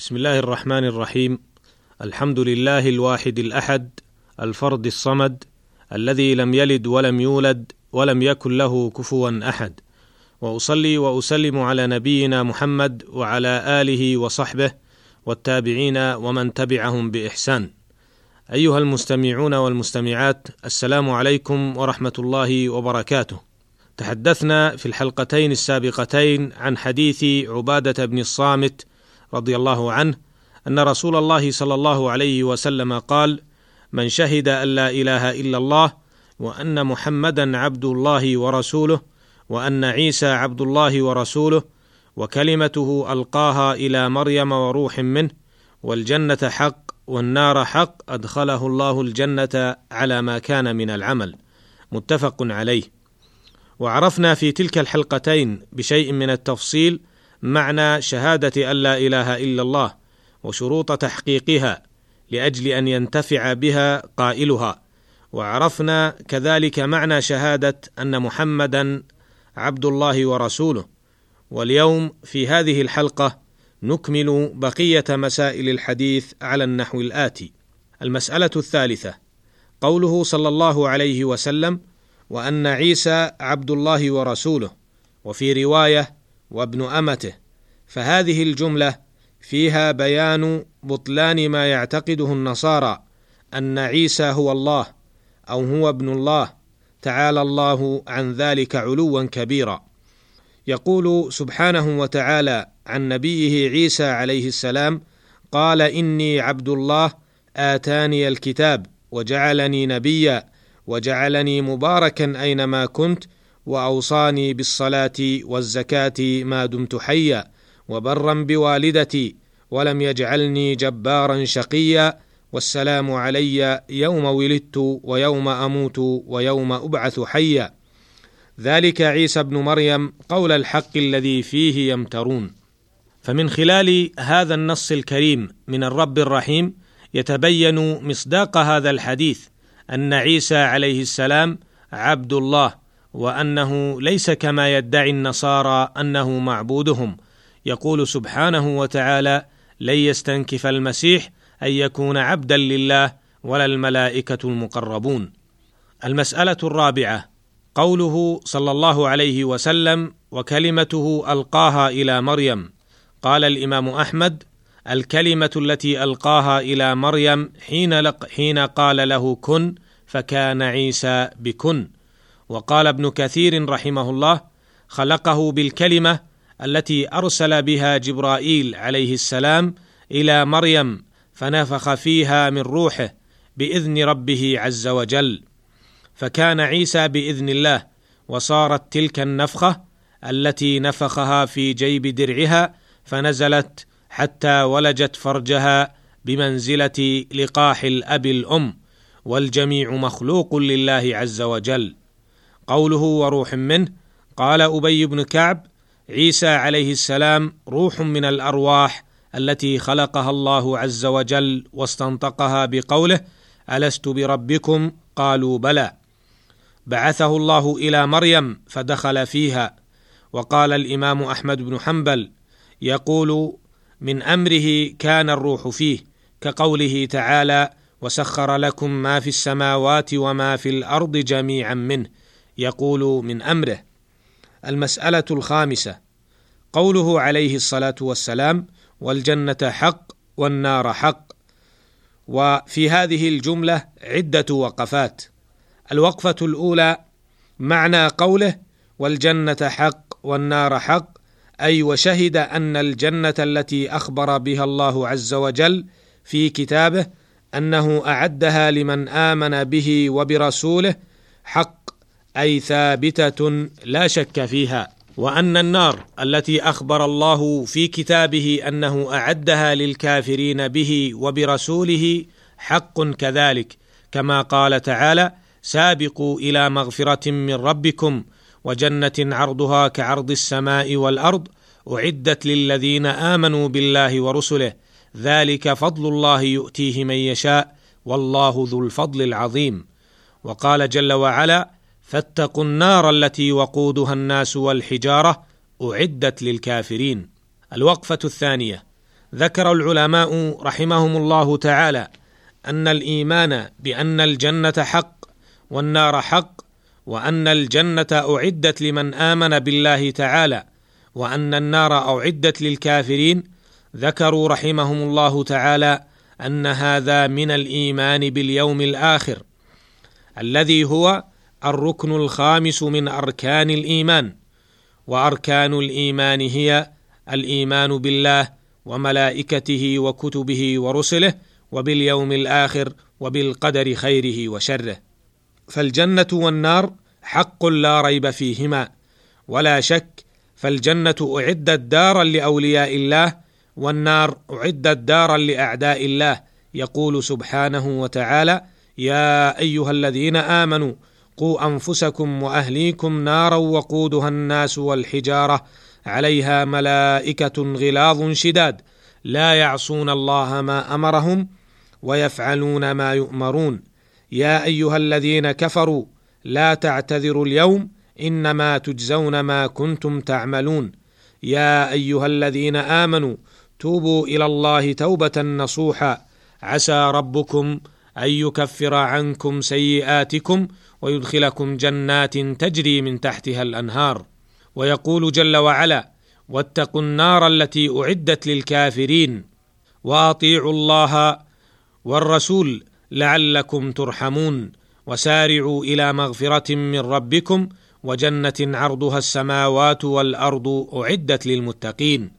بسم الله الرحمن الرحيم. الحمد لله الواحد الأحد الفرد الصمد الذي لم يلد ولم يولد ولم يكن له كفوا أحد. وأصلي وأسلم على نبينا محمد وعلى آله وصحبه والتابعين ومن تبعهم بإحسان. أيها المستمعون والمستمعات السلام عليكم ورحمة الله وبركاته. تحدثنا في الحلقتين السابقتين عن حديث عبادة بن الصامت رضي الله عنه أن رسول الله صلى الله عليه وسلم قال من شهد أن لا إله إلا الله وأن محمدا عبد الله ورسوله وأن عيسى عبد الله ورسوله وكلمته ألقاها إلى مريم وروح منه والجنة حق والنار حق أدخله الله الجنة على ما كان من العمل. متفق عليه. وعرفنا في تلك الحلقتين بشيء من التفصيل معنى شهادة أن لا إله إلا الله وشروط تحقيقها لأجل أن ينتفع بها قائلها. وعرفنا كذلك معنى شهادة أن محمدا عبد الله ورسوله. واليوم في هذه الحلقة نكمل بقية مسائل الحديث على النحو الآتي. المسألة الثالثة قوله صلى الله عليه وسلم وأن عيسى عبد الله ورسوله. وفي رواية وابن أمته. فهذه الجملة فيها بيان بطلان ما يعتقده النصارى أن عيسى هو الله أو هو ابن الله تعالى الله عن ذلك علوا كبيرا. يقول سبحانه وتعالى عن نبيه عيسى عليه السلام قال إني عبد الله آتاني الكتاب وجعلني نبيا وجعلني مباركا أينما كنت وأوصاني بالصلاة والزكاة ما دمت حيا وبرا بوالدتي ولم يجعلني جبارا شقيا والسلام علي يوم ولدت ويوم أموت ويوم أبعث حيا. ذلك عيسى ابن مريم قول الحق الذي فيه يمترون. فمن خلال هذا النص الكريم من الرب الرحيم يتبين مصداق هذا الحديث أن عيسى عليه السلام عبد الله وأنه ليس كما يدعي النصارى أنه معبودهم. يقول سبحانه وتعالى لن يستنكف المسيح أن يكون عبدا لله ولا الملائكة المقربون المسألة الرابعة قوله صلى الله عليه وسلم وكلمته ألقاها إلى مريم. قال الإمام أحمد الكلمة التي ألقاها إلى مريم حين لق حين قال له كن فكان عيسى بكن وقال ابن كثير رحمه الله خلقه بالكلمة التي أرسل بها جبرائيل عليه السلام إلى مريم فنفخ فيها من روحه بإذن ربه عز وجل. فكان عيسى بإذن الله وصارت تلك النفخة التي نفخها في جيب درعها فنزلت حتى ولجت فرجها بمنزلة لقاح الأب الأم والجميع مخلوق لله عز وجل. قوله وروح منه قال أبي بن كعب عيسى عليه السلام روح من الأرواح التي خلقها الله عز وجل واستنطقها بقوله ألست بربكم؟ قالوا بلى. بعثه الله إلى مريم فدخل فيها وقال الإمام أحمد بن حنبل يقول من أمره كان الروح فيه كقوله تعالى وسخر لكم ما في السماوات وما في الأرض جميعا منه. يقول من أمره المسألة الخامسة قوله عليه الصلاة والسلام والجنة حق والنار حق وفي هذه الجملة عدة وقفات. الوقفة الأولى معنى قوله والجنة حق والنار حق أي وشهد أن الجنة التي أخبر بها الله عز وجل في كتابه أنه أعدها لمن آمن به وبرسوله حق أي ثابتة لا شك فيها وأن النار التي أخبر الله في كتابه أنه أعدها للكافرين به وبرسوله حق كذلك. كما قال تعالى سابقوا إلى مغفرة من ربكم وجنة عرضها كعرض السماء والأرض أعدت للذين آمنوا بالله ورسله. ذلك فضل الله يؤتيه من يشاء والله ذو الفضل العظيم. وقال جل وعلا فاتقوا النار التي وقودها الناس والحجارة أعدت للكافرين. الوقفة الثانية. ذكر العلماء رحمهم الله تعالى أن الإيمان بأن الجنة حق والنار حق وأن الجنة أعدت لمن آمن بالله تعالى وأن النار أعدت للكافرين. ذكروا رحمهم الله تعالى أن هذا من الإيمان باليوم الآخر الذي هو الركن الخامس من أركان الإيمان وأركان الإيمان هي الإيمان بالله وملائكته وكتبه ورسله وباليوم الآخر وبالقدر خيره وشره. فالجنة والنار حق لا ريب فيهما ولا شك فالجنة أعدت دارا لأولياء الله والنار أعدت دارا لأعداء الله يقول سبحانه وتعالى يا أيها الذين آمنوا قوا أنفسكم وأهليكم نارا وقودها الناس والحجارة. عليها ملائكة غلاظ شداد. لا يعصون الله ما أمرهم ويفعلون ما يؤمرون. يا أيها الذين كفروا لا تعتذروا اليوم إنما تجزون ما كنتم تعملون. يا أيها الذين آمنوا توبوا إلى الله توبة نصوحا. عسى ربكم أن يكفر عنكم سيئاتكم ويدخلكم جنات تجري من تحتها الأنهار. ويقول جل وعلا واتقوا النار التي أعدت للكافرين. وأطيعوا الله والرسول لعلكم ترحمون. وسارعوا إلى مغفرة من ربكم. وجنة عرضها السماوات والأرض أعدت للمتقين.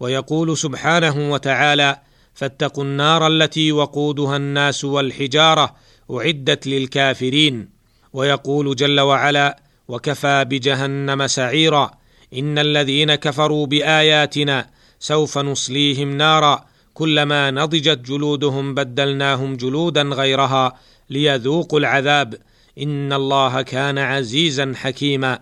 ويقول سبحانه وتعالى فاتقوا النار التي وقودها الناس والحجارة أعدت للكافرين. ويقول جل وعلا وكفى بجهنم سعيرا. إن الذين كفروا بآياتنا سوف نصليهم نارا. كلما نضجت جلودهم بدلناهم جلودا غيرها ليذوقوا العذاب. إن الله كان عزيزا حكيما.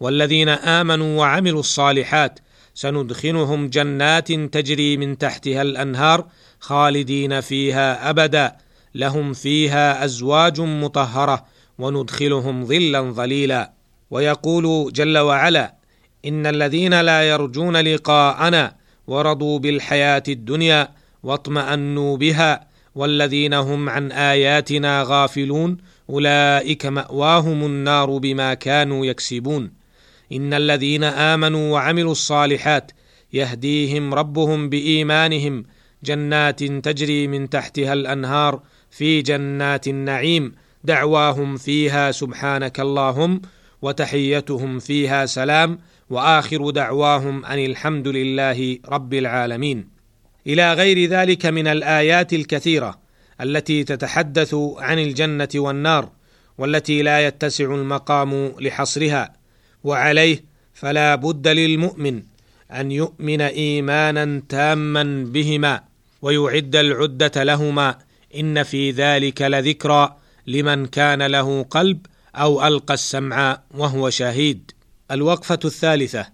والذين آمنوا وعملوا الصالحات سندخلهم جنات تجري من تحتها الأنهار خالدين فيها أبدا. لهم فيها أزواج مطهرة وندخلهم ظلا ظليلا. ويقول جل وعلا إن الذين لا يرجون لقاءنا ورضوا بالحياة الدنيا واطمأنوا بها والذين هم عن آياتنا غافلون أولئك مأواهم النار بما كانوا يكسبون. إن الذين آمنوا وعملوا الصالحات يهديهم ربهم بإيمانهم جنات تجري من تحتها الأنهار في جنات النعيم دعواهم فيها سبحانك اللهم وتحيتهم فيها سلام وآخر دعواهم أن الحمد لله رب العالمين. إلى غير ذلك من الآيات الكثيرة التي تتحدث عن الجنة والنار والتي لا يتسع المقام لحصرها وعليه فلا بد للمؤمن أن يؤمن إيمانا تاما بهما ويعد العدة لهما إن في ذلك لذكرى لمن كان له قلب أو ألقى السمع وهو شهيد. الوقفة الثالثة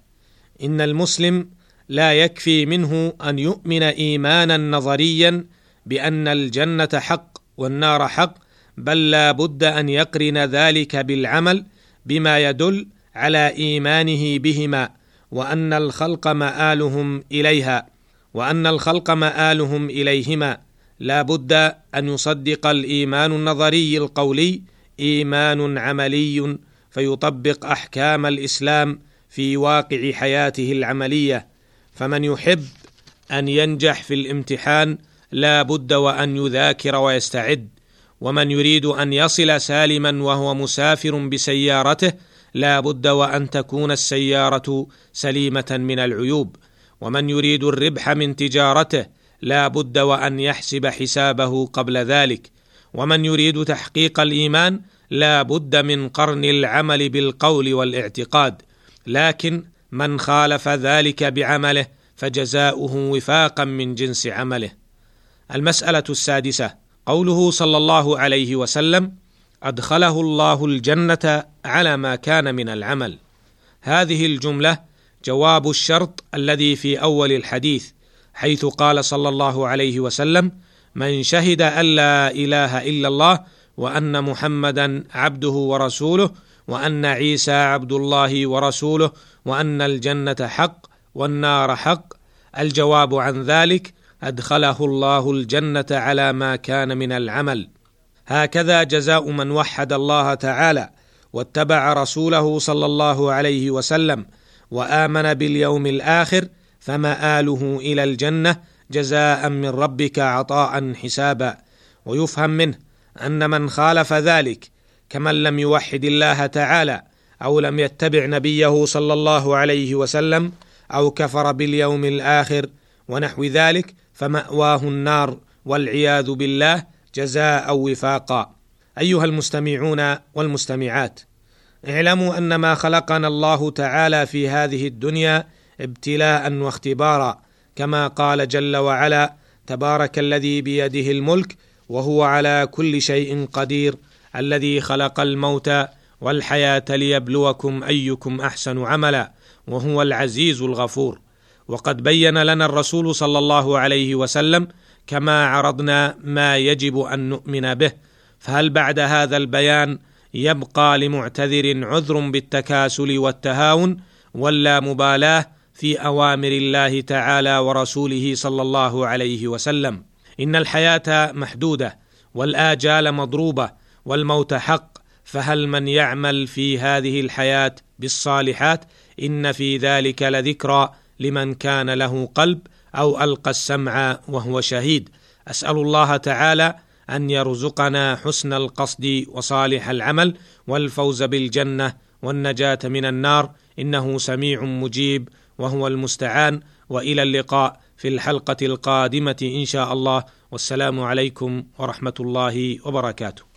إن المسلم لا يكفي منه أن يؤمن إيمانا نظريا بأن الجنة حق والنار حق بل لا بد أن يقرن ذلك بالعمل بما يدل على إيمانه بهما وأن الخلق مآلهم إليها وأن الخلق مآلهم إليهما. لا بد أن يصدق الإيمان النظري القولي إيمان عملي فيطبق أحكام الإسلام في واقع حياته العملية. فمن يحب أن ينجح في الامتحان لا بد وأن يذاكر ويستعد. ومن يريد أن يصل سالما وهو مسافر بسيارته لا بد وأن تكون السيارة سليمة من العيوب. ومن يريد الربح من تجارته لا بد وأن يحسب حسابه قبل ذلك. ومن يريد تحقيق الإيمان لا بد من قرن العمل بالقول والاعتقاد. لكن من خالف ذلك بعمله فجزاؤه وفاقا من جنس عمله. المسألة السادسة قوله صلى الله عليه وسلم أدخله الله الجنة على ما كان من العمل. هذه الجملة جواب الشرط الذي في أول الحديث حيث قال صلى الله عليه وسلم من شهد أن لا إله إلا الله وأن محمدا عبده ورسوله وأن عيسى عبد الله ورسوله وأن الجنة حق والنار حق الجواب عن ذلك أدخله الله الجنة على ما كان من العمل. هكذا جزاء من وحد الله تعالى واتبع رسوله صلى الله عليه وسلم وآمن باليوم الآخر فمآله إلى الجنة جزاء من ربك عطاء حسابا. ويفهم منه أن من خالف ذلك كمن لم يوحد الله تعالى أو لم يتبع نبيه صلى الله عليه وسلم أو كفر باليوم الآخر ونحو ذلك فمأواه النار والعياذ بالله جزاء وفاقا. أيها المستمعون والمستمعات اعلموا أن ما خلقنا الله تعالى في هذه الدنيا ابتلاء واختبارا كما قال جل وعلا تبارك الذي بيده الملك وهو على كل شيء قدير الذي خلق الموت والحياة ليبلوكم أيكم أحسن عملا وهو العزيز الغفور. وقد بين لنا الرسول صلى الله عليه وسلم كما عرضنا ما يجب أن نؤمن به فهل بعد هذا البيان يبقى لمعتذر عذر بالتكاسل والتهاون ولا مبالاة في أوامر الله تعالى ورسوله صلى الله عليه وسلم؟ إن الحياة محدودة والآجال مضروبة والموت حق فهل من يعمل في هذه الحياة بالصالحات؟ إن في ذلك لذكرى لمن كان له قلب أو ألقى السمع وهو شهيد. أسأل الله تعالى أن يرزقنا حسن القصد وصالح العمل والفوز بالجنة والنجاة من النار. إنه سميع مجيب وهو المستعان. وإلى اللقاء في الحلقة القادمة إن شاء الله. والسلام عليكم ورحمة الله وبركاته.